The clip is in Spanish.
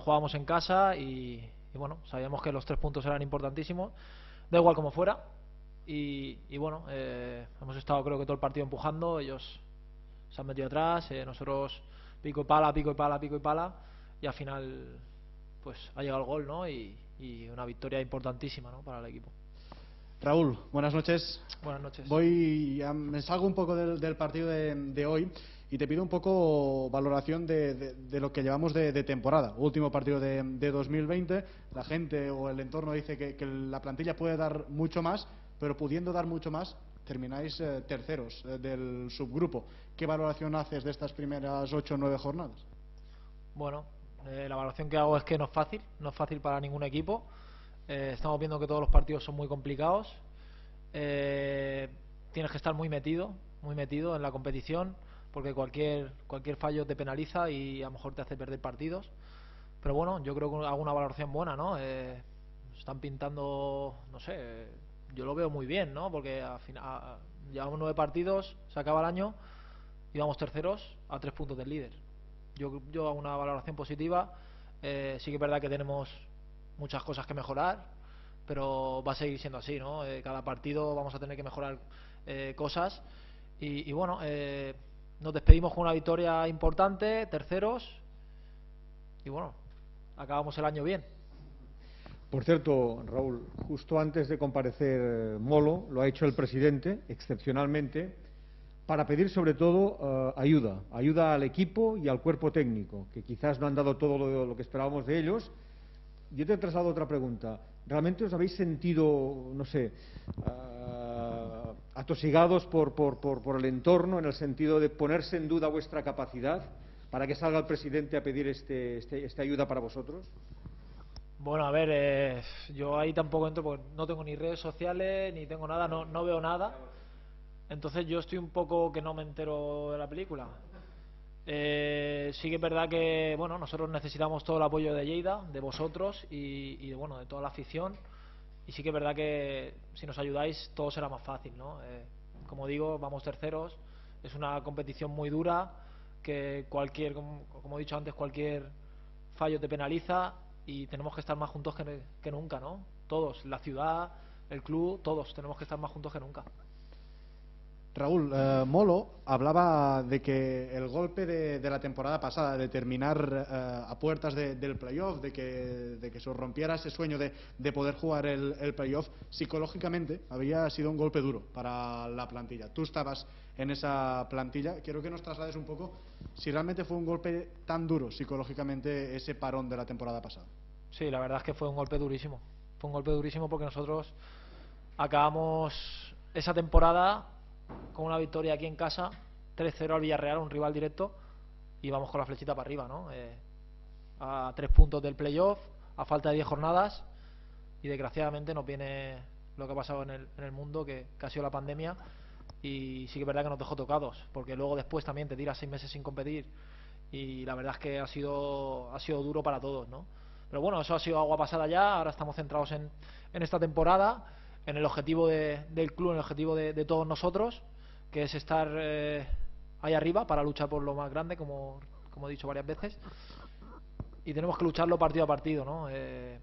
jugábamos en casa y, y bueno, sabíamos que los tres puntos eran importantísimos, da igual como fuera. Y, y bueno, eh, hemos estado creo que todo el partido empujando, ellos se han metido atrás, eh, nosotros pico y pala, pico y pala, pico y pala, y al final pues ha llegado el gol, ¿no? Y, y una victoria importantísima, ¿no? Para el equipo. Raúl, buenas noches. Buenas noches. Voy, a- me salgo un poco del, del partido de, de hoy y te pido un poco valoración de, lo que llevamos de, temporada. Último partido de, de 2020, la gente o el entorno dice que, la plantilla puede dar mucho más, pero pudiendo dar mucho más, termináis eh, terceros eh, del subgrupo. ¿Qué valoración haces de estas primeras ocho o nueve jornadas? Bueno, eh, la valoración que hago es que no es fácil, no es fácil para ningún equipo. Estamos viendo que todos los partidos son muy complicados. Tienes que estar muy metido, muy metido en la competición, porque cualquier cualquier fallo te penaliza y a lo mejor te hace perder partidos. Pero bueno, yo creo que hago una valoración buena, ¿no? Eh, están pintando, no sé, yo lo veo muy bien, ¿no? Porque al final llevamos nueve partidos, se acaba el año y vamos terceros a tres puntos del líder. Yo, yo hago una valoración positiva. Eh, sí que es verdad que tenemos muchas cosas que mejorar, pero va a seguir siendo así, ¿no? Eh, cada partido vamos a tener que mejorar eh, cosas. Y, y bueno, eh, nos despedimos con una victoria importante, terceros. Y bueno, acabamos el año bien. Por cierto, Raúl, justo antes de comparecer eh, Molo, lo ha hecho el presidente, excepcionalmente, para pedir sobre todo eh, ayuda, ayuda al equipo y al cuerpo técnico, que quizás no han dado todo lo, que esperábamos de ellos. Yo te traslado otra pregunta. ¿Realmente os habéis sentido, no sé, ah, atosigados por, por, por, el entorno en el sentido de ponerse en duda vuestra capacidad para que salga el presidente a pedir este, este- esta ayuda para vosotros? Bueno, a ver, eh, yo ahí tampoco entro porque no tengo ni redes sociales, ni tengo nada, no, veo nada. Entonces yo estoy un poco que no me entero de la película. Eh, sí que es verdad que bueno, nosotros necesitamos todo el apoyo de Lleida, de vosotros y, y bueno, de toda la afición. Y sí que es verdad que si nos ayudáis todo será más fácil, ¿no? Eh, como digo, vamos terceros. Es una competición muy dura que cualquier, como, como he dicho antes, cualquier fallo te penaliza y tenemos que estar más juntos que, que nunca, ¿no? Todos, la ciudad, el club, todos tenemos que estar más juntos que nunca. Raúl, eh, Molo hablaba de que el golpe de, de la temporada pasada, de terminar eh, a puertas de- del playoff, de que, de que se rompiera ese sueño de, de poder jugar el, el playoff, psicológicamente había sido un golpe duro para la plantilla. Tú estabas en esa plantilla. Quiero que nos traslades un poco si realmente fue un golpe tan duro psicológicamente ese parón de la temporada pasada. Sí, la verdad es que fue un golpe durísimo. Fue un golpe durísimo porque nosotros acabamos esa temporada con una victoria aquí en casa, 3-0 al Villarreal, un rival directo, y vamos con la flechita para arriba, ¿no? Eh, a tres puntos del playoff, a falta de 10 jornadas, y desgraciadamente nos viene lo que ha pasado en el, en el mundo, que, que ha sido la pandemia, y sí que es verdad que nos dejó tocados, porque luego después también te tiras seis meses sin competir, y la verdad es que ha sido, ha sido duro para todos, ¿no? Pero bueno, eso ha sido agua pasada ya, ahora estamos centrados en, en esta temporada, en el objetivo de- del club, en el objetivo de, de todos nosotros, que es estar eh, ahí arriba para luchar por lo más grande, como, como he dicho varias veces. Y tenemos que lucharlo partido a partido, ¿no? Eh,